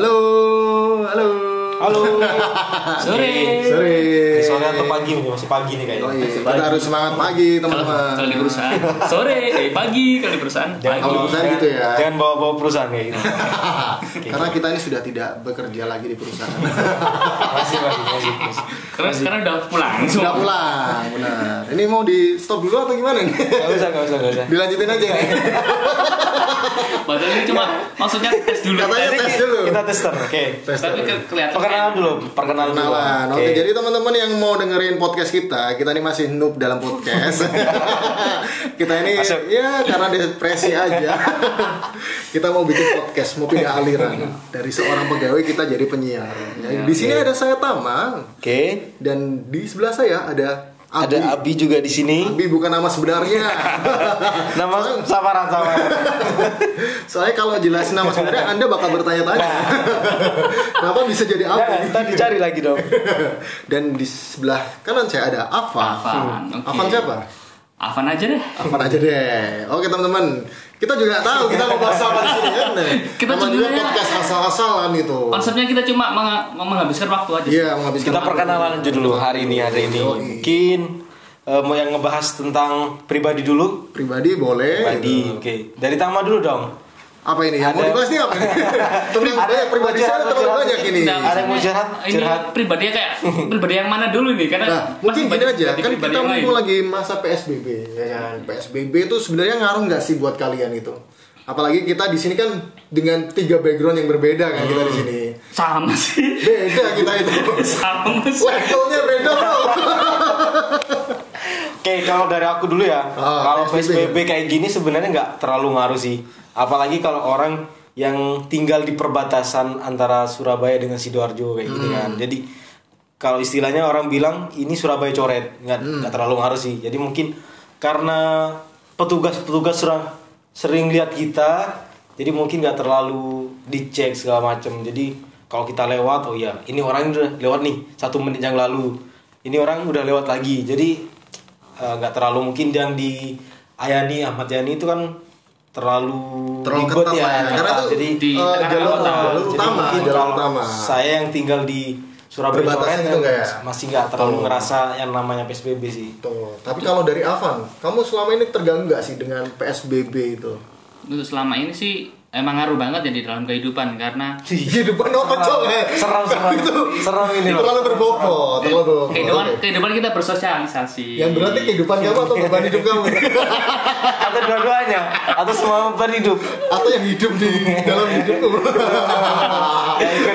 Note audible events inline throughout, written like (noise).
Halo, halo. Halo. (laughs) Sore. Sore. Sore atau pagi nih, masih pagi nih kayaknya. Oh iya, kita harus semangat pagi teman-teman. kalau di perusahaan sore, eh pagi kalau di perusahaan Jangan pagi. Kalau perusahaan gitu ya. Jangan bawa-bawa perusahaan kayak gitu. (laughs) Karena kita ini sudah tidak bekerja lagi di perusahaan. masih, masih, masih, masih. Karena sekarang udah pulang. (laughs) sudah pulang, benar. Ini mau di stop dulu atau gimana nih? Gak usah, gak usah, gak usah. Dilanjutin aja nih. (laughs) Padahal ini cuma maksudnya tes dulu. Katanya Tes. tes dulu. Kita tester, oke. Tes Tapi dulu. ke- kelihatan Perkenalan dulu, perkenalan dulu. Kenalan. Oke. Oke, jadi teman-teman yang mau dengerin podcast kita, kita ini masih noob dalam podcast. (laughs) kita ini Masuk. ya karena depresi aja. kita mau bikin podcast, mau pindah aliran dari seorang pegawai kita jadi penyiar. Ya, di sini ada saya Tama Oke. Dan di sebelah saya ada Abi. Ada Abi juga di sini. Abi bukan nama sebenarnya. (laughs) Nama samaran samaran. (laughs) Soalnya kalau jelasin nama sebenarnya Anda bakal bertanya-tanya. (laughs) Kenapa bisa jadi Abi? ntar dicari lagi dong. Dan di sebelah kanan saya ada Ava. Afan, oke. Avan siapa? Afan aja deh. Avan aja deh. Oke teman-teman, kita juga tahu kita mau bahas apa di sini kan. Kita Namanya juga sebenarnya- podcast asal-asalan itu. Konsepnya kita cuma meng- menghabiskan waktu aja. Iya, menghabiskan Kita waktu. perkenalan aja dulu hari ini, hari ini. Mungkin eh, mau yang ngebahas tentang pribadi dulu. Pribadi boleh. Pribadi, gitu. oke. Dari Tama dulu dong. Apa ini? Yang mau Ada- dibahas nih apa? ini? (laughs) Tentang Ada banyak pribadi saya teman curhat. banyak ini. Nah, Ada yang mau curhat? Ini pribadinya kayak (laughs) pribadi yang mana dulu nih? Karena Nah, mungkin gini banyak aja, kan kita mumpung lagi masa PSBB, ya kan? PSBB itu sebenarnya ngaruh nggak sih buat kalian itu? Apalagi kita di sini kan dengan tiga background yang berbeda kan kita di sini. sama sih. Beda kita itu. sama sih. Levelnya beda bro. Oke, kalau dari aku dulu ya. Ah, kalau PSBB. PSBB kayak gini sebenarnya nggak terlalu ngaruh sih. Apalagi kalau orang yang tinggal di perbatasan antara Surabaya dengan Sidoarjo kayak gitu Hmm. kan. Jadi kalau istilahnya orang bilang ini Surabaya coret, nggak Hmm. nggak terlalu ngaruh sih. Jadi mungkin karena petugas-petugas sering sering lihat kita, jadi mungkin nggak terlalu dicek segala macam. Jadi kalau kita lewat, oh iya, ini orang udah lewat nih satu menit yang lalu. Ini orang udah lewat lagi. Jadi eh, nggak terlalu mungkin yang di Ayani Ahmad Yani itu kan terlalu Terlalu ribet ketat ya, lah ya. ketat. Karena tuh jadi di tengah jalur, jalur jadi utama, jalur utama. saya yang tinggal di Surabaya Perbatasan Coret itu kan ya? masih nggak terlalu Tuh. ngerasa yang namanya PSBB sih. Tuh. Tapi kalau dari Avan, kamu selama ini terganggu nggak sih dengan PSBB itu? Untuk selama ini sih emang ngaruh banget ya di dalam kehidupan karena Kehidupan apa cok? Seram seram (laughs) itu seram ini loh. terlalu berbobot, terlalu berbobot. kehidupan kehidupan kita bersosialisasi. Yang berarti kehidupan kamu atau beban hidup kamu? (laughs) atau dua-duanya atau semua beban hidup. atau yang hidup di dalam hidupku? (laughs) Ya, ya.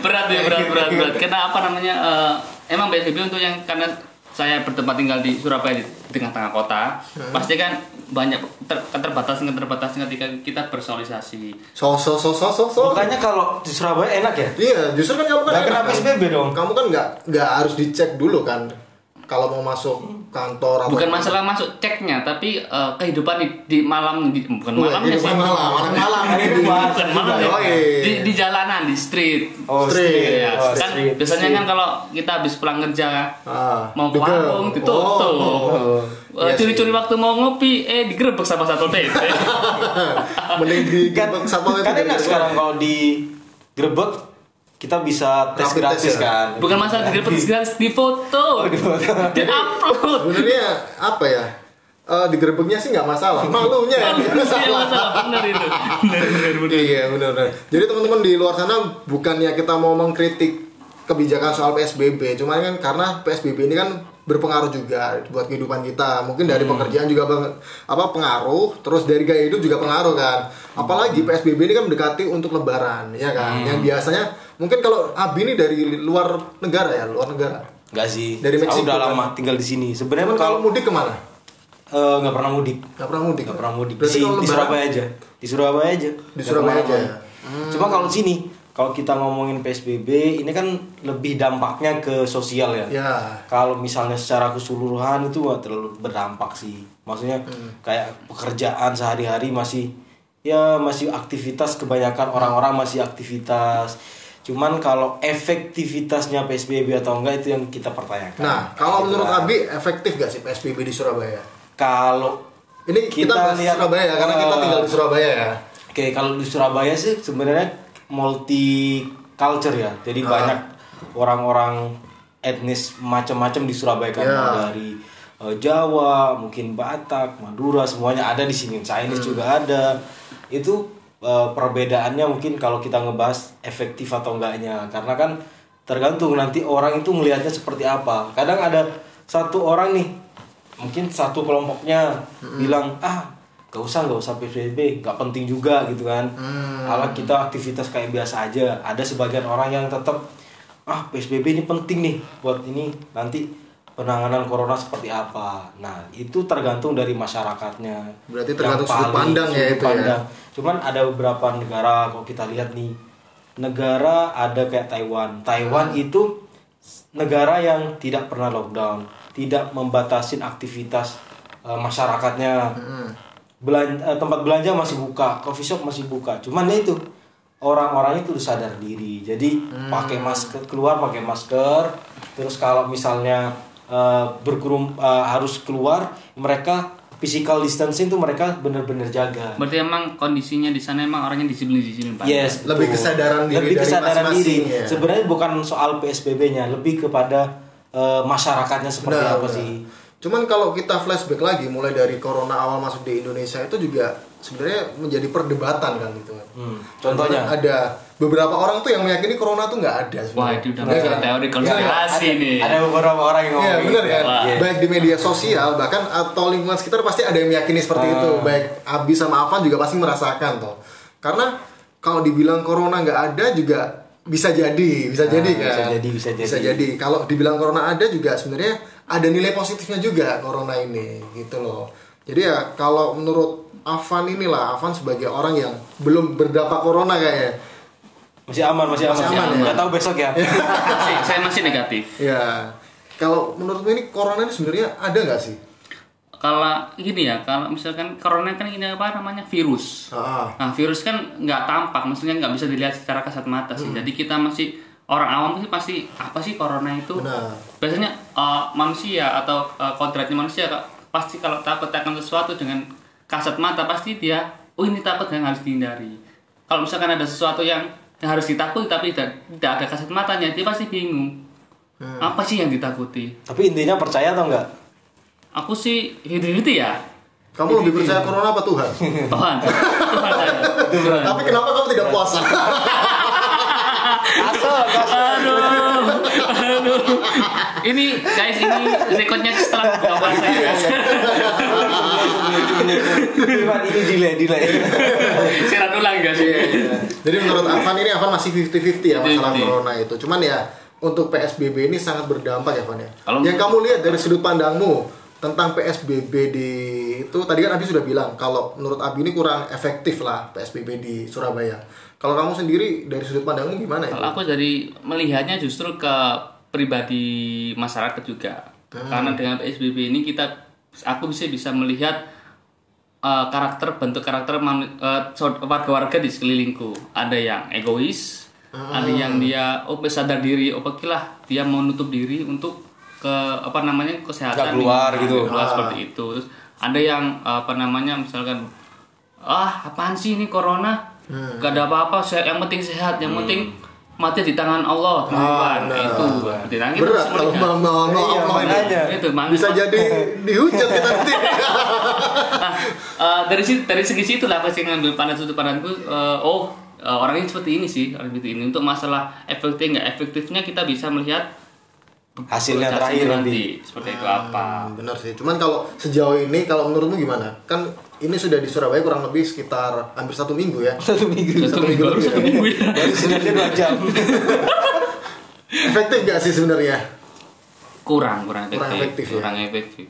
berat ya berat berat berat. Karena apa namanya? eh, emang PSBB untuk yang karena saya bertempat tinggal di Surabaya di tengah-tengah kota, pasti kan banyak ter- keterbatasan keterbatasan ketika kita bersosialisasi. so so so so so so. Bukannya kalau di Surabaya enak ya? Iya, justru kan kamu kan Nggak kena kan? PSBB dong. Kamu kan nggak nggak harus dicek dulu kan kalau mau masuk kantor apa Bukan masalah masuk ceknya, tapi eh, kehidupan di, di malam di, bukan Wah, malamnya sih. malam, malam malam Bukan malam ya. Yoi. di, di jalanan di street. Oh, Street. Ya, Oh, kan street. biasanya kan kalau kita habis pulang kerja Ah, mau ke warung ditutup. Oh. Eh, Iya Curi-curi waktu mau ngopi, eh digerebek sama satu TP. (laughs) Mending di Kan, itu kan enak sekarang kalau di Grebek kita bisa tes Rapid gratis test ya? kan. Bukan masalah digerebek gratis, di foto, di upload. Sebenarnya apa ya? Eh, di gerbeknya sih nggak masalah, malunya yang masalah. masalah benar itu. Benar benar benar. Iya benar. benar. Jadi teman-teman di luar sana bukannya kita mau mengkritik kebijakan soal PSBB, cuman kan karena PSBB ini kan berpengaruh juga buat kehidupan kita. Mungkin dari pekerjaan juga bang- apa pengaruh, terus dari gaya hidup juga pengaruh kan. Apalagi PSBB ini kan mendekati untuk Lebaran, ya kan? Yang biasanya mungkin kalau Abi ini dari luar negara ya, luar negara. Enggak sih. Dari Aku Meksiko, udah kan? lama tinggal di sini. Sebenarnya kalau kalau mudik ke mana? eh, nggak pernah mudik. Gak pernah mudik. Nggak pernah mudik. Berarti Di, di Surabaya aja. Di Surabaya aja. Di Nggak Surabaya aja. Hmm. Cuma kalau sini, kalau kita ngomongin PSBB, ini kan lebih dampaknya ke sosial ya. Ya. Kalau misalnya secara keseluruhan itu nggak terlalu berdampak sih. Maksudnya Hmm. kayak pekerjaan sehari-hari masih ya masih aktivitas kebanyakan orang-orang masih aktivitas. Cuman kalau efektivitasnya PSBB atau enggak itu yang kita pertanyakan. Nah, kalau Gitu menurut. Abi efektif gak sih PSBB di Surabaya? kalau Ini kita, Kita bahas lihat, Surabaya ya, karena kita eh, tinggal di Surabaya ya. Oke, kalau di Surabaya sih sebenarnya multi culture ya. Jadi Ah. banyak orang-orang etnis macam-macam di Surabaya kan Ya. dari eh, Jawa, mungkin Batak, Madura semuanya ada di sini. Chinese Hmm. juga ada. Itu eh, perbedaannya mungkin kalau kita ngebahas efektif atau enggaknya. Karena kan tergantung nanti orang itu melihatnya seperti apa. Kadang ada satu orang nih mungkin satu kelompoknya bilang ah gak usah gak usah PSBB gak penting juga gitu kan. Ala kita aktivitas kayak biasa aja. Ada sebagian orang yang tetap ah PSBB ini penting nih buat ini nanti penanganan corona seperti apa nah itu tergantung dari masyarakatnya Berarti tergantung sudut pandang ya itu ya. pandang. cuman ada beberapa negara kalau kita lihat nih negara ada kayak Taiwan Taiwan Hmm. itu negara yang tidak pernah lockdown, tidak membatasin aktivitas eh, masyarakatnya. Hmm. Belan- eh, tempat belanja masih buka, coffee shop masih buka. Cuman ya itu orang-orang itu sadar diri. Jadi Hmm. pakai masker keluar pakai masker. Terus kalau misalnya eh, berkerum eh, harus keluar, mereka physical distancing tuh mereka bener-bener jaga. Berarti emang kondisinya di sana emang orangnya disiplin disiplin Pak. Yes, Lebih betul. kesadaran diri Lebih dari kesadaran diri. ya. Sebenarnya bukan soal PSBB-nya, lebih kepada eh, masyarakatnya seperti Benar, apa benar. sih. Cuman kalau kita flashback lagi mulai dari corona awal masuk di Indonesia itu juga sebenarnya menjadi perdebatan kan gitu kan. Hmm, contohnya? Karena ada beberapa orang tuh yang meyakini corona tuh nggak ada Wah, sebenarnya. itu udah Iya masuk kan? teori konspirasi ada, nih. Ada beberapa orang yang ngomong Iya benar gitu. kan. Wah. Baik di media sosial bahkan atau lingkungan sekitar pasti ada yang meyakini seperti Ah. itu. Baik Abi sama Afan juga pasti merasakan toh. Karena kalau dibilang corona nggak ada juga bisa jadi, bisa Ah, jadi bisa kan. jadi, bisa jadi. Bisa jadi. Kalau dibilang corona ada juga sebenarnya ada nilai positifnya juga corona ini gitu loh. Jadi ya kalau menurut Afan inilah Afan sebagai orang yang belum berdampak corona kayaknya. Masih aman, masih aman. Masih aman, aman. ya? Nggak tahu besok ya. (laughs) Masih- saya masih negatif. Ya. Kalau menurutmu ini corona ini sebenarnya ada nggak sih? Kalau gini ya, kalau misalkan corona kan ini apa namanya virus. Ah. Nah virus kan nggak tampak, maksudnya nggak bisa dilihat secara kasat mata sih. Hmm. Jadi kita masih orang awam sih pasti apa sih corona itu? Benar. Biasanya eh, manusia atau uh, kodratnya manusia Kak, pasti kalau takut akan sesuatu dengan kasat mata pasti dia, oh ini takut yang harus dihindari. Kalau misalkan ada sesuatu yang, yang harus ditakuti tapi tidak, tidak ada kasat matanya, dia pasti bingung. Hmm. Apa sih yang ditakuti? Tapi intinya percaya atau enggak? Aku sih gitu-gitu ya. Kamu lebih percaya corona apa Tuhan? (laughs) Tuhan. Tuhan saya. Tuhan. Tapi kenapa kamu tidak puasa? Asal, aduh. Ini guys, ini rekodnya setelah buka puasa ya. ini delay, delay. Siaran ulang guys. Jadi menurut Afan ini Afan masih 50-50 ya masalah 50-50. corona itu. Cuman ya untuk PSBB ini sangat berdampak ya Van ya. Kalau- Yang kamu lihat dari sudut pandangmu tentang PSBB di itu tadi kan Abi sudah bilang kalau menurut Abi ini kurang efektif lah PSBB di Surabaya. Kalau kamu sendiri dari sudut pandangmu gimana itu? Kalau aku dari melihatnya justru ke pribadi masyarakat juga. Karena dengan PSBB ini kita aku bisa bisa melihat eh, karakter bentuk karakter eh, so- warga-warga di sekelilingku. Ada yang egois, ada yang dia oh sadar diri, oh lah dia mau nutup diri untuk ke apa namanya kesehatan Nggak keluar gitu. keluar Ah. seperti itu. Terus ada yang apa namanya misalkan ah apaan sih ini corona gak ada apa-apa yang penting sehat yang penting mati di tangan Allah Tuhan nah. itu di tangan kita Berat harus kalau mau mau mau Iya, Allah itu. Bisa jadi dihujat kita nanti. (laughs) Nah, eh, dari situ dari segi situ lah pasti ngambil pandang sudut pandangku eh, oh eh, orang ini seperti ini sih orang seperti ini untuk masalah efektif nggak efektifnya kita bisa melihat Hasilnya terakhir nanti. seperti itu apa Hmm, benar sih. Cuman kalau sejauh ini kalau menurutmu gimana? Kan ini sudah di Surabaya kurang lebih sekitar hampir satu minggu ya. Satu minggu. satu minggu minggu lebih satu ya? minggu ya Baru sebenarnya dua jam. (laughs) Efektif gak sih sebenarnya? kurang kurang efektif Kurang efektif ya? kurang efektif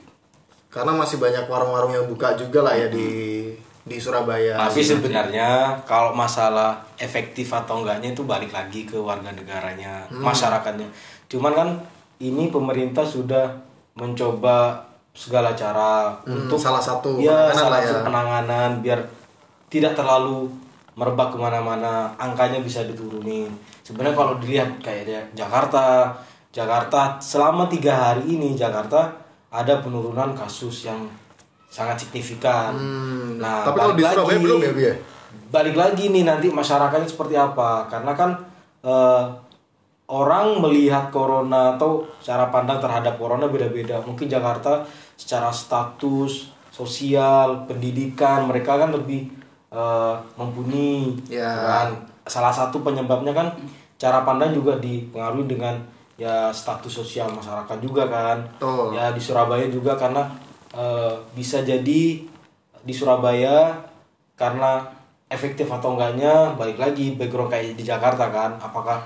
Karena masih banyak warung-warung yang buka juga lah ya di di Surabaya. Tapi sebenarnya kalau masalah efektif atau enggaknya itu balik lagi ke warga negaranya, masyarakatnya. Cuman kan ini pemerintah sudah mencoba segala cara Hmm, untuk salah satu ya, penanganan salah satu ya. penanganan biar tidak terlalu merebak ke mana-mana, angkanya bisa diturunin. Sebenarnya kalau dilihat kayak Jakarta, Jakarta selama tiga hari ini Jakarta ada penurunan kasus yang sangat signifikan. Hmm, Nah, tapi kalau di balik Surabaya lagi. belum ya, ya? balik lagi nih nanti masyarakatnya seperti apa karena kan eh, orang melihat corona atau cara pandang terhadap corona beda-beda mungkin Jakarta secara status sosial pendidikan mereka kan lebih eh, mumpuni Ya. kan salah satu penyebabnya kan cara pandang juga dipengaruhi dengan ya status sosial masyarakat juga kan Betul. ya di Surabaya juga karena eh, bisa jadi di Surabaya karena efektif atau enggaknya balik lagi background kayak di Jakarta kan apakah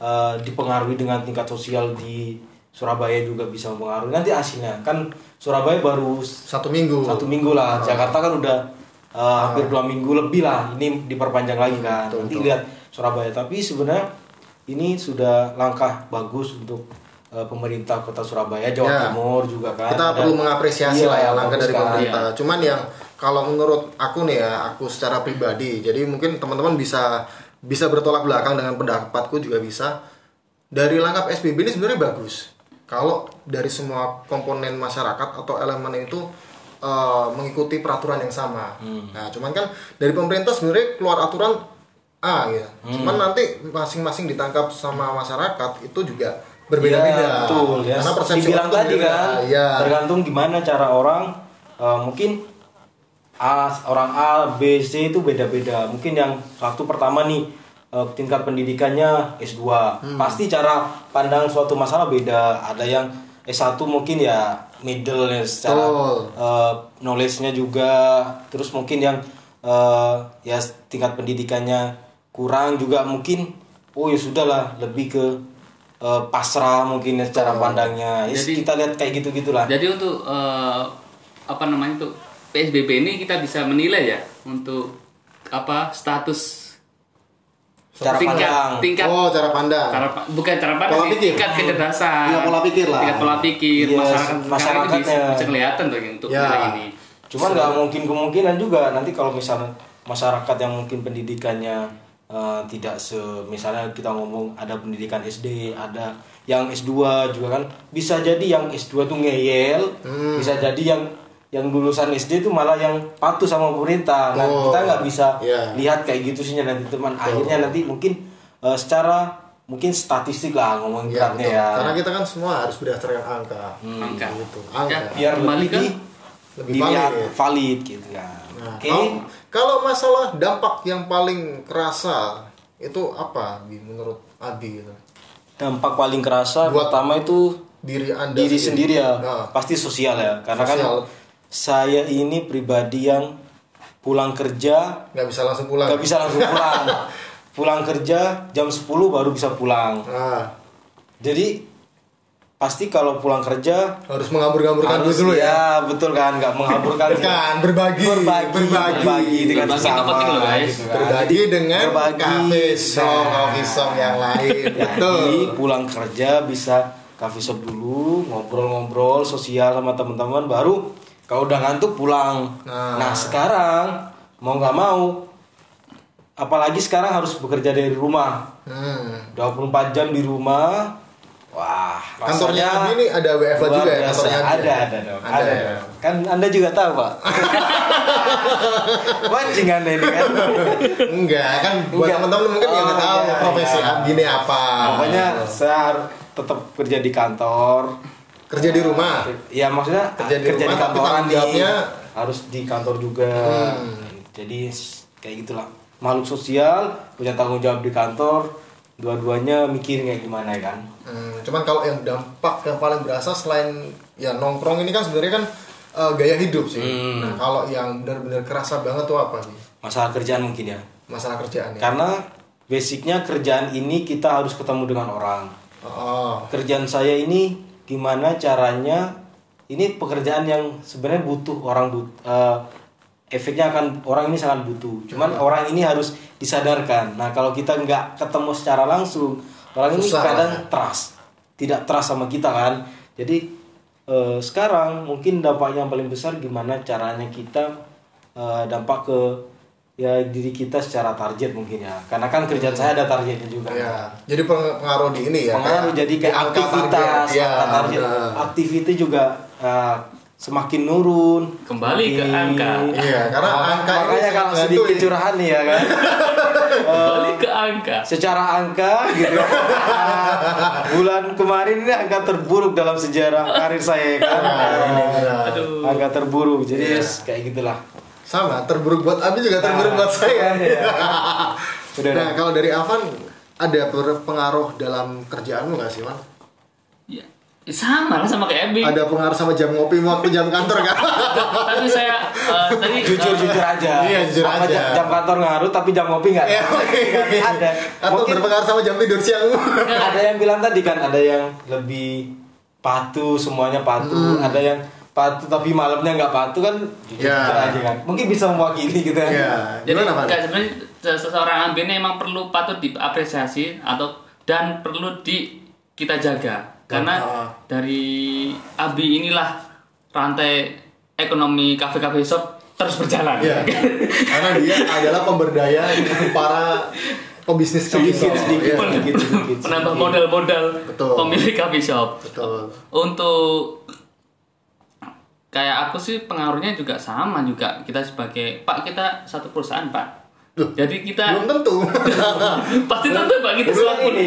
eh, dipengaruhi dengan tingkat sosial di Surabaya juga bisa mempengaruhi nanti hasilnya kan Surabaya baru Satu minggu. satu minggu lah Jakarta kan udah uh, hampir dua minggu lebih lah ini diperpanjang lagi kan Betul, nanti betul. lihat Surabaya tapi sebenarnya ini sudah langkah bagus untuk uh, pemerintah kota Surabaya Jawa Ya. Timur juga kan kita Ada- perlu mengapresiasi Iya, lah ya langkah bagus dari kan. pemerintah. Cuman yang kalau menurut aku nih ya, aku secara pribadi, jadi mungkin teman-teman bisa bisa bertolak belakang dengan pendapatku juga bisa. Dari langkah PSBB ini sebenarnya bagus. Kalau dari semua komponen masyarakat atau elemen itu eh, mengikuti peraturan yang sama. Hmm. Nah, cuman kan dari pemerintah sebenarnya keluar aturan A ya. Hmm. Cuman nanti masing-masing ditangkap sama masyarakat itu juga berbeda-beda. Iya, betul ya. Karena persepsi Dibilang tadi beda. kan, Iya. tergantung gimana cara orang uh, mungkin A, orang A, B, C itu beda-beda. Mungkin yang satu pertama nih uh, tingkat pendidikannya S2. Hmm. Pasti cara pandang suatu masalah beda. Ada yang S1 mungkin ya middle ya secara Betul. uh, knowledge-nya juga. Terus mungkin yang uh, ya tingkat pendidikannya kurang juga mungkin oh ya sudahlah lebih ke uh, pasrah mungkin ya secara pandangnya. Ya, Jadi- kita lihat kayak gitu-gitulah. Jadi untuk eh, apa namanya itu PSBB ini kita bisa menilai ya untuk apa status Cara tingkat pandang. tingkat Oh, cara pandang. cara bukan cara pandang Pola pikir. tingkat kecerdasan Iya, pola pikir lah. tingkat pola pikir Iya, masyarakat itu bisa, bisa kelihatan tuh untuk Ya. ini Cuman nggak mungkin kemungkinan juga nanti kalau misalnya masyarakat yang mungkin pendidikannya eh, tidak se misalnya kita ngomong ada pendidikan SD, ada yang S2 juga kan bisa jadi yang S2 tuh ngeyel, Hmm. bisa jadi yang yang lulusan SD itu malah yang patuh sama pemerintah. Nah, Oh, kita nggak bisa iya. lihat kayak gitu sih nanti teman. Akhirnya nanti mungkin eh, secara mungkin statistik lah ngomong beratnya betul. ya. Karena kita kan semua harus berdasarkan angka. angka Gitu. Angka. Ya, biar kembali lebih, ke Lebih valid. valid gitu kan. Nah, Oke. kalau, kalau masalah dampak yang paling kerasa itu apa Bi, menurut Abi gitu? dampak paling kerasa Buat- pertama itu Diri Anda diri sendiri ya Nah, pasti sosial ya karena Sosial. kan saya ini pribadi yang pulang kerja nggak bisa langsung pulang. nggak bisa langsung pulang (laughs) pulang kerja jam 10 baru bisa pulang Nah, jadi pasti kalau pulang kerja harus mengambur-ngamburkan harus dulu ya. betul kan nggak menghamburkan Kan berbagi, berbagi berbagi, berbagi dengan Berbagi loh, guys. gitu kan. berbagi dengan Berbagi. cafe shop, Nah. coffee shop yang lain. (laughs) Betul. Jadi pulang kerja bisa coffee shop dulu, ngobrol-ngobrol sosial sama teman-teman, baru kalau udah ngantuk pulang. Nah. Nah, sekarang mau nggak mau, apalagi sekarang harus bekerja dari rumah, Hmm. 24 jam di rumah. Wah, Kantornya Abi ini ada WFH juga ya kantornya Abi Ada, ya? ada dong. Ada Ada, ya? Kan Anda juga tahu, Pak. (laughs) Mancing Anda ini kan. Enggak, kan buat teman-teman mungkin yang nggak Oh, tahu iya, profesi iya. Abi ini apa. Pokoknya saya harus tetap kerja di kantor. Kerja di rumah. Ya maksudnya Kerja di rumah, tapi kantoran tanggung nih. jawabnya- harus di kantor juga. Hmm. Jadi kayak gitulah. Makhluk sosial punya tanggung jawab di kantor. Dua-duanya mikirin kayak gimana ya kan. Hmm, cuman kalau yang dampak yang paling berasa selain ya nongkrong ini kan sebenarnya kan eh, gaya hidup sih. Hmm. Nah, kalau yang benar-benar kerasa banget tuh apa sih? Masalah kerjaan mungkin ya. Masalah kerjaan ya. Karena basicnya kerjaan ini kita harus ketemu dengan orang. Oh, Kerjaan saya ini gimana caranya? Ini pekerjaan yang sebenarnya butuh orang but, eh, efeknya akan orang ini sangat butuh. Cuman Hmm. orang ini harus disadarkan. Nah kalau kita nggak ketemu secara langsung, orang ini Susah. kadang trust, tidak trust sama kita kan. Jadi eh, sekarang mungkin dampak yang paling besar gimana caranya kita eh, dampak ke ya diri kita secara target mungkin ya. Karena kan kerjaan saya ada targetnya juga. ya. Jadi peng- pengaruh di ini ya. pengaruh kayak jadi di kayak angka aktivitas target. Ya, angka target benar. activity juga uh, semakin nurun Kembali ke angka. Iya, karena Maka- angka ini makanya kalau sedikit ya. curahan nih ya kan (laughs) Kembali ke angka. secara angka gitu (laughs) bulan kemarin ini angka terburuk dalam sejarah karir saya ya kan Ini benar. Aduh. angka terburuk jadi Iya. yes, kayak gitulah Sama, terburuk buat Abi juga terburuk Nah, buat saya. iya. (laughs) Udah, nah, kalau dari Avan ada pengaruh dalam kerjaanmu nggak sih, Man? Ya, ya sama lah sama kayak Ebi. Ada pengaruh sama jam ngopi waktu (laughs) jam kantor kan? Tapi saya eh, tadi jujur jujur aja Iya, jujur Apa aja. jam, jam kantor ngaruh tapi jam ngopi nggak Iya, ada Atau mungkin berpengaruh sama jam tidur siangmu? ada yang bilang tadi kan ada yang lebih patuh semuanya patuh Hmm. ada yang patuh tapi malamnya nggak patuh kan Ya. aja kan mungkin bisa mewakili gitu kan Iya. Jadi nggak, sebenarnya se- seseorang ambil ini emang perlu patut diapresiasi atau dan perlu di kita jaga karena Ah. dari Abi inilah rantai ekonomi kafe-kafe shop terus berjalan. Iya. Karena dia adalah pemberdaya para pembisnis sedikit kafe shop. sedikit sedikit sedikit Penambah modal-modal Betul. pemilik coffee shop. Betul. Untuk kayak aku sih pengaruhnya juga sama juga kita sebagai Pak kita satu perusahaan Pak. Loh, Jadi kita Belum tentu. (laughs) pasti tentu Pak kita Belum selaku ini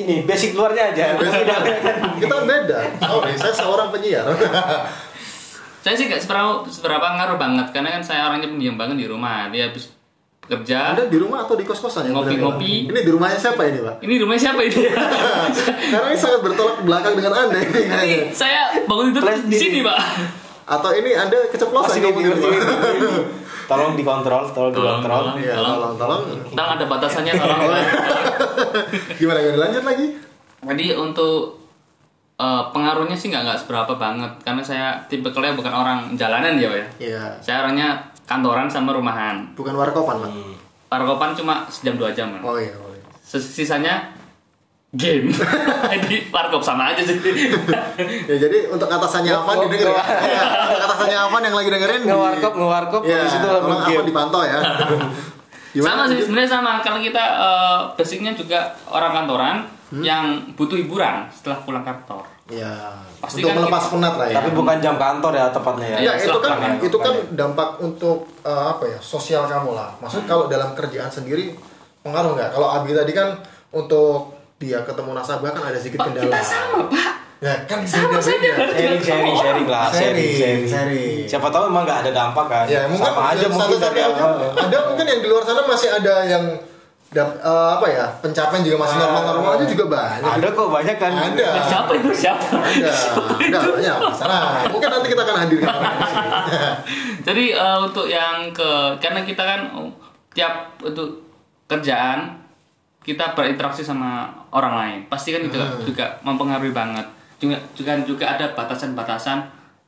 ini basic luarnya aja Tidak. Kita beda. Sorry, saya seorang penyiar. (laughs) saya sih nggak seberapa seberapa ngaruh banget karena kan saya orangnya pendiam banget di rumah dia habis bekerja Anda di rumah atau di kos-kosan ya? Ngopi-ngopi. Ini di rumahnya siapa ini, Pak? ini rumah siapa ini (laughs) Karena ini sangat bertolak belakang dengan Anda ini saya bangun itu Flash di sini di- pak Atau ini Anda keceplosan Masih di- di- (laughs) tolong dikontrol tolong Tolong, dikontrol tolong. Iya, tolong, tolong. Ntar ada batasannya tolong (laughs) Gimana gimana lanjut lagi? jadi untuk eh, pengaruhnya sih nggak nggak seberapa banget karena saya tipe kalian bukan orang jalanan ya Pak, ya Iya. saya orangnya kantoran sama rumahan Bukan warkopan, Pak. Parkopan cuma sejam dua jam kan. Oh iya, boleh. Sis- sisanya game (laughs) jadi warkop sama aja sih (laughs) Ya jadi untuk atasannya Avan Oh, didengar ya. Ya, Untuk atasannya Avan yang lagi dengerin di- Ngewarkop, ngewarkop, Ya, habis itu Avan game. dipantau ya. (laughs) sama sih sebenarnya sama kalau kita eh, basicnya juga orang kantoran Hmm? yang butuh hiburan setelah pulang kantor Ya, Pasti untuk kan melepas kita- penat lah ya. tapi bukan jam kantor ya tepatnya ya Iya, itu kan pulang itu kan kantor. dampak untuk eh, apa ya sosial kamu lah. Maksud kalau dalam kerjaan sendiri pengaruh nggak? Kalau Abi tadi kan untuk dia ketemu nasabah kan ada sedikit pak kendala. kita sama pak Ya kan sama saya beda-beda. baru sharing sharing sharing lah sharing Sharing, sharing, sharing. siapa tahu emang nggak ada dampak kan Ya mungkin sama aja mungkin dari aja. awal Ada mungkin yang di luar sana masih ada yang dap- eh, apa ya pencapaian juga masih normal-normal aja juga banyak. ada kok banyak kan Ada. siapa itu siapa Ada, (laughs) ada banyak. Sana, mungkin nanti kita akan hadirkan (laughs) jadi eh, untuk yang ke karena kita kan oh, tiap untuk kerjaan kita berinteraksi sama orang lain pasti kan itu Hmm. juga mempengaruhi banget juga juga juga ada batasan-batasan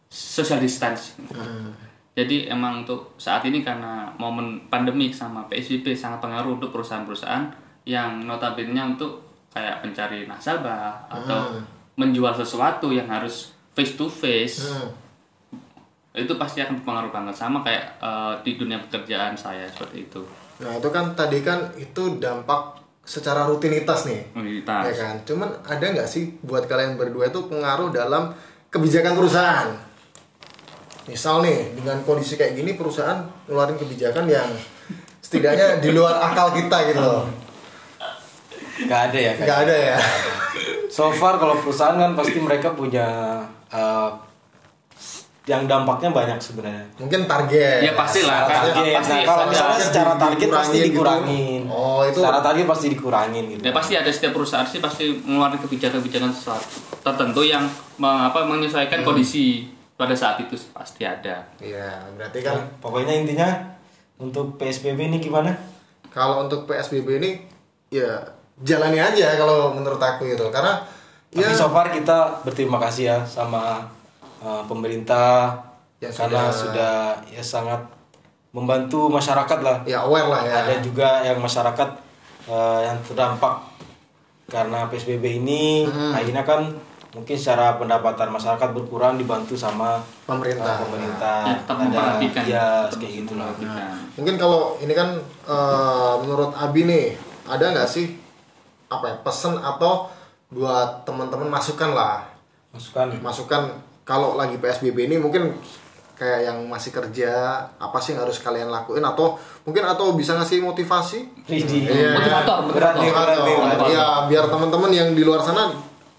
social distance Hmm. jadi emang untuk saat ini karena momen pandemik sama PSBB sangat pengaruh untuk perusahaan-perusahaan yang notabene untuk kayak pencari nasabah atau Hmm. menjual sesuatu yang harus face to face Hmm. itu pasti akan berpengaruh banget sama kayak eh, di dunia pekerjaan saya seperti itu Nah itu kan tadi kan itu dampak secara rutinitas nih. Rutinitas. Ya kan. Cuman ada nggak sih buat kalian berdua itu pengaruh dalam kebijakan perusahaan? Misal nih dengan kondisi kayak gini perusahaan ngeluarin kebijakan yang setidaknya di luar akal kita gitu loh. nggak ada ya Nggak ada ya. so far kalau perusahaan kan pasti mereka punya uh, yang dampaknya banyak sebenarnya Mungkin target. Ya, pastilah, kan. target. pasti Nah, kalau misalnya secara target pasti dikurangin gitu. dikurangin. Oh, itu Secara target pasti dikurangin gitu. ya pasti ada setiap perusahaan sih pasti mengeluarkan kebijakan-kebijakan sesuatu tertentu yang me- apa menyesuaikan kondisi pada saat itu pasti ada Iya, berarti kan Pokoknya intinya untuk PSBB ini gimana? kalau untuk PSBB ini ya jalani aja kalau menurut aku gitu. Karena Tapi ya so far kita berterima kasih ya sama uh, pemerintah Yang karena sudah- sudah ya sangat membantu masyarakat lah. ya aware lah ya. Ada juga yang masyarakat uh, yang terdampak karena PSBB ini Hmm. akhirnya kan mungkin secara pendapatan masyarakat berkurang dibantu sama Pemerintah. uh, pemerintah. Ya, tetap Ada memperhatikan. ya kayak gitu lah. memperhatikan. Mungkin kalau ini kan eh, menurut Abi nih, ada nggak sih apa ya pesan atau buat teman-teman masukan lah, Masukan masukan kalau lagi PSBB ini mungkin kayak yang masih kerja apa sih yang harus kalian lakuin atau mungkin atau bisa ngasih motivasi. Iya. Motivator, nih. ya biar teman-teman yang di luar sana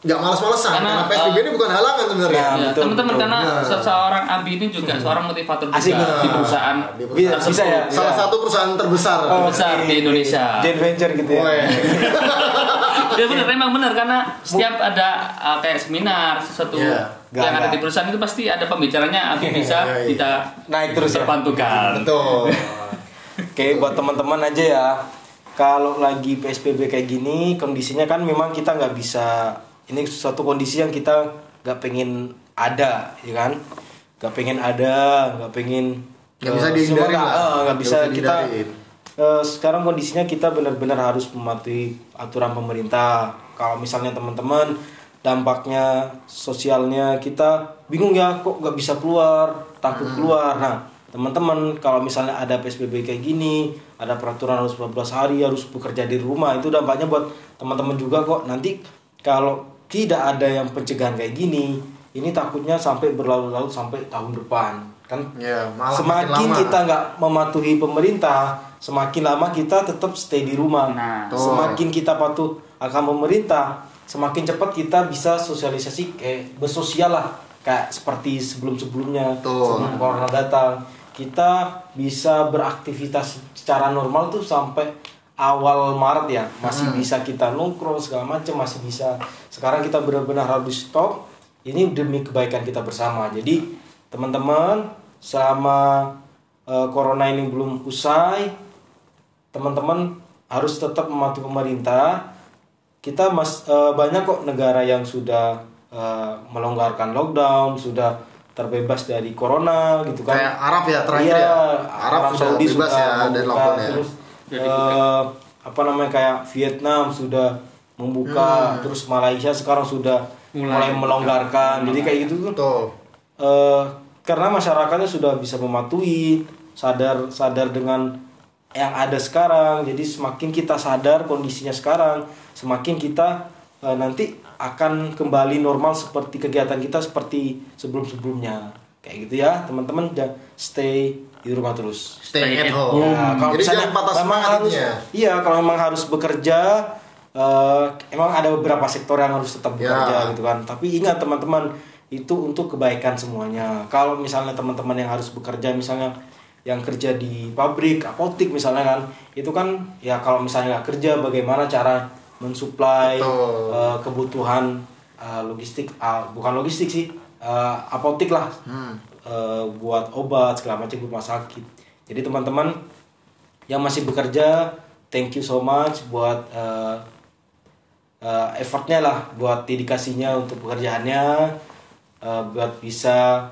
nggak malas-malesan Karena, karena, PSBB ini bukan halangan sebenarnya Ya, teman-teman karena Nah. seorang Abi ini juga seorang motivator juga Asik, di perusahaan Di Bisa, perusahaan bisa ya? salah Iya. satu perusahaan terbesar Oh, besar di Indonesia. Joint venture gitu ya. Weh. Ya benar, memang benar karena setiap ada uh, kayak seminar sesuatu Iya, yang ada di perusahaan itu pasti ada pembicaranya Abi bisa (laughs) Iya, iya. kita Naik terus ya? terbantukan. betul (laughs) Oke, buat teman-teman aja ya. Kalau lagi PSBB kayak gini, kondisinya kan memang kita nggak bisa. Ini suatu kondisi yang kita nggak pengen ada, ya kan? Nggak pengen ada, nggak pengen. Nggak bisa eh, nggak- lah. eh, nggak Nggak bisa bisa kita. eh, sekarang kondisinya kita benar-benar harus mematuhi aturan pemerintah. Kalau misalnya teman-teman dampaknya sosialnya kita bingung ya kok nggak bisa keluar takut keluar. Nah teman-teman kalau misalnya ada psbb kayak gini ada peraturan harus 14 hari harus bekerja di rumah itu dampaknya buat teman-teman juga kok. Nanti kalau tidak ada yang pencegahan kayak gini ini takutnya sampai berlarut-larut sampai tahun depan. Kan ya malah makin semakin lama. kita nggak mematuhi pemerintah semakin lama kita tetap stay di rumah. Nah. Semakin kita patuh akan pemerintah semakin cepat kita bisa sosialisasi kayak bersosial lah. Kayak seperti sebelum sebelumnya Betul. sebelum corona datang. Kita bisa beraktivitas secara normal tuh sampai awal Maret ya. Masih Hmm. bisa kita nongkrong segala macam masih bisa. Sekarang kita benar-benar harus stop. Ini demi kebaikan kita bersama. Jadi teman-teman selama eh, corona ini belum usai teman-teman harus tetap mematuhi pemerintah kita mas eh, banyak kok negara yang sudah eh, melonggarkan lockdown sudah terbebas dari corona gitu kan. Kayak Arab ya terakhir Iya, ya? Arab, sudah Saudi bebas ya dari membuka, lockdown ya? terus Sudah eh, apa namanya kayak Vietnam sudah membuka terus Malaysia sekarang sudah mulai, Mulai melonggarkan jadi kayak gitu tuh betul. Eh, karena masyarakatnya sudah bisa mematuhi sadar sadar dengan yang ada sekarang jadi semakin kita sadar kondisinya sekarang semakin kita eh, nanti akan kembali normal seperti kegiatan kita seperti sebelum sebelumnya kayak gitu ya teman-teman jangan stay di rumah terus stay at home Ya, kalau jadi misalnya jangan patah memang harus, iya kalau memang harus bekerja, eh, emang ada beberapa sektor yang harus tetap Ya. bekerja gitu kan. Tapi ingat teman-teman itu untuk kebaikan semuanya. Kalau misalnya teman-teman yang harus bekerja, misalnya yang kerja di pabrik, apotik misalnya kan, itu kan ya kalau misalnya nggak kerja, bagaimana cara mensuplai Betul. eh, kebutuhan eh, logistik, ah, bukan logistik sih, eh, apotik lah Hmm. eh, buat obat segala macam buat rumah sakit. Jadi teman-teman yang masih bekerja, thank you so much buat eh, eh, effortnya lah, buat dedikasinya untuk pekerjaannya, eh, buat bisa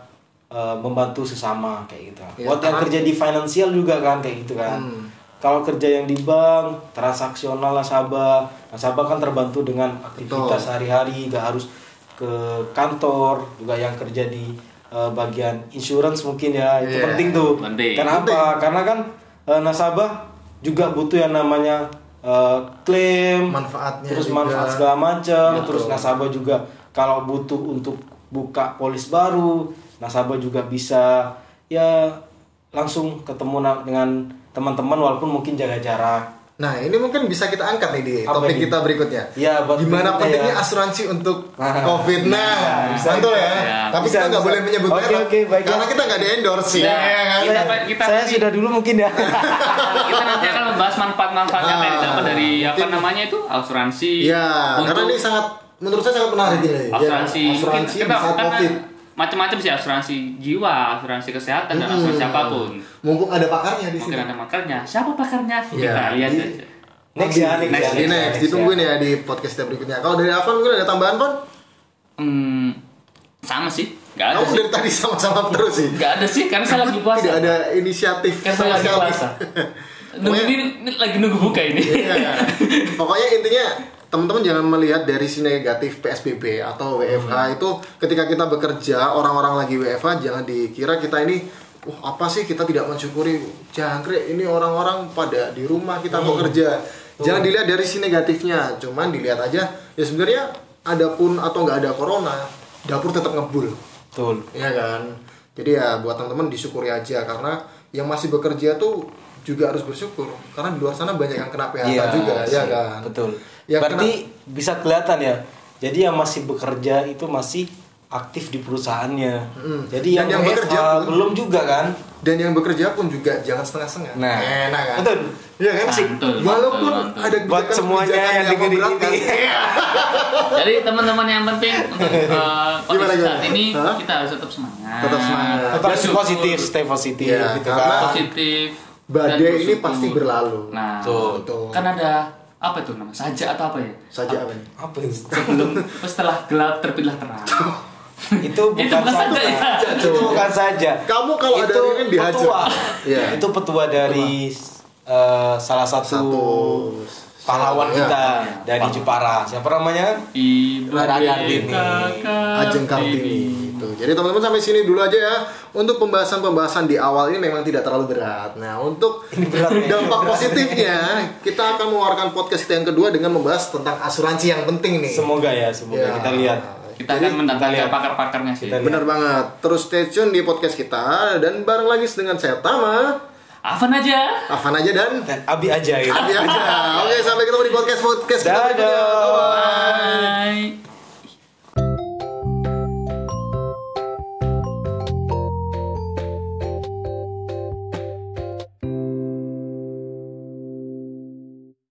eh, membantu sesama kayak gitu. Iya, buat yang kerja di finansial juga kan kayak gitu kan. Hmm. Kalau kerja yang di bank, transaksional nasabah, nasabah kan terbantu dengan aktivitas sehari-hari, gak harus ke kantor, juga yang kerja di eh, bagian insurance mungkin ya, itu Iya. penting tuh. Penting. Kenapa? Karena kan eh, nasabah juga butuh yang namanya eh, klaim, Manfaatnya terus juga. manfaat segala macam, terus nasabah juga kalau butuh untuk buka polis baru, nasabah juga bisa ya langsung ketemu dengan teman-teman walaupun mungkin jaga jarak. Nah ini mungkin bisa kita angkat nih di Apa topik ini? kita berikutnya. Iya, buat Gimana berikutnya pentingnya ya. asuransi untuk (laughs) Nah. COVID? Nah, Bisa, betul bisa. ya. Ya. Tapi Bisa, kita nggak boleh menyebut Oke, merek baik, karena ya. kita nggak di endorse. Nah, ya kan? kita- saya, kita saya nanti- sudah dulu mungkin ya. (laughs) kita nanti akan membahas manfaat-manfaat yang Ah, didapat dari apa mungkin- namanya itu asuransi. Iya, karena untuk ini sangat menurut saya sangat menarik ini. Ya, asuransi asuransi mungkin saat karena COVID. Macam-macam sih asuransi jiwa, asuransi kesehatan dan Hmm. asuransi apa pun. Mumpung ada pakarnya di Mungkin sini. ada makarnya. Siapa pakarnya? Iya. Kita lihat Di- aja. Next ya, next, Next, ya, Di next, ditungguin ya di podcast kita berikutnya. Kalau dari Afan mungkin ada tambahan, Pon? Hmm, sama sih. Gak ada Kamu sih. dari tadi sama-sama terus sih. Gak ada sih, karena saya lagi puasa. Tidak ada inisiatif Kan saya lagi puasa. (laughs) Nunggu ini, ini lagi nunggu buka ini. Iya. Pokoknya intinya teman-teman jangan melihat dari sisi negatif PSBB atau WFH itu ketika kita bekerja orang-orang lagi WFH jangan dikira kita ini wah apa sih kita tidak mensyukuri jangkrik ini orang-orang pada di rumah kita bekerja jangan dilihat dari sisi negatifnya cuman dilihat aja ya sebenarnya ada pun atau nggak ada corona dapur tetap ngebul Betul. Iya kan? Jadi ya buat teman-teman disyukuri aja karena yang masih bekerja tuh juga harus bersyukur karena di luar sana banyak yang kena PHK juga ya sih, kan. Betul. Ya, Berarti bisa kelihatan ya. Jadi yang masih bekerja itu masih aktif di perusahaannya. Mm. Jadi Dan yang, yang bekerja pun- belum juga kan? Dan yang bekerja pun juga jangan setengah-setengah. Nah, enak kan? betul. Iya kan? Mantul, Walaupun mantul. ada Buat semuanya yang dengerin ini. Iya. (laughs) Jadi teman-teman yang penting untuk uh, (laughs) kondisi Gimana, saat ini Hah? kita harus tetap semangat. Tetap semangat. Tetap Bersyukur. positif, stay positif Iya, gitu karena- kan. Positif. Badai ini pasti berlalu. Nah, Betul. Betul. kan ada apa itu nama saja atau apa ya? Saja apa nih? Apa ini? Sebelum setelah gelap terbitlah terang. (laughs) itu bukan, Itu bukan saja ya? itu bukan saja Kamu kalau ada itu Ririn dihajar. petua Iya. itu petua dari eh, salah satu, Satu pahlawan Iya. kita dari Jepara siapa namanya Ibu Kartini. Ajeng Kartini itu. Jadi teman-teman sampai sini dulu aja ya. Untuk pembahasan-pembahasan di awal ini memang tidak terlalu berat. Nah, untuk (laughs) berat ya. dampak positifnya, kita akan mengeluarkan podcast kita yang kedua dengan membahas tentang asuransi yang penting nih. semoga ya semoga Ya. kita lihat Kita Jadi, akan mendatangkan lihat. pakar-pakarnya sih. Benar banget. Terus stay tune di podcast kita dan bareng lagi dengan saya Tama, Afan aja. Afan aja dan Dan Abi aja gitu Abi aja. Oke, sampai ketemu di podcast podcast kita Dadah. berikutnya. Bye. Bye.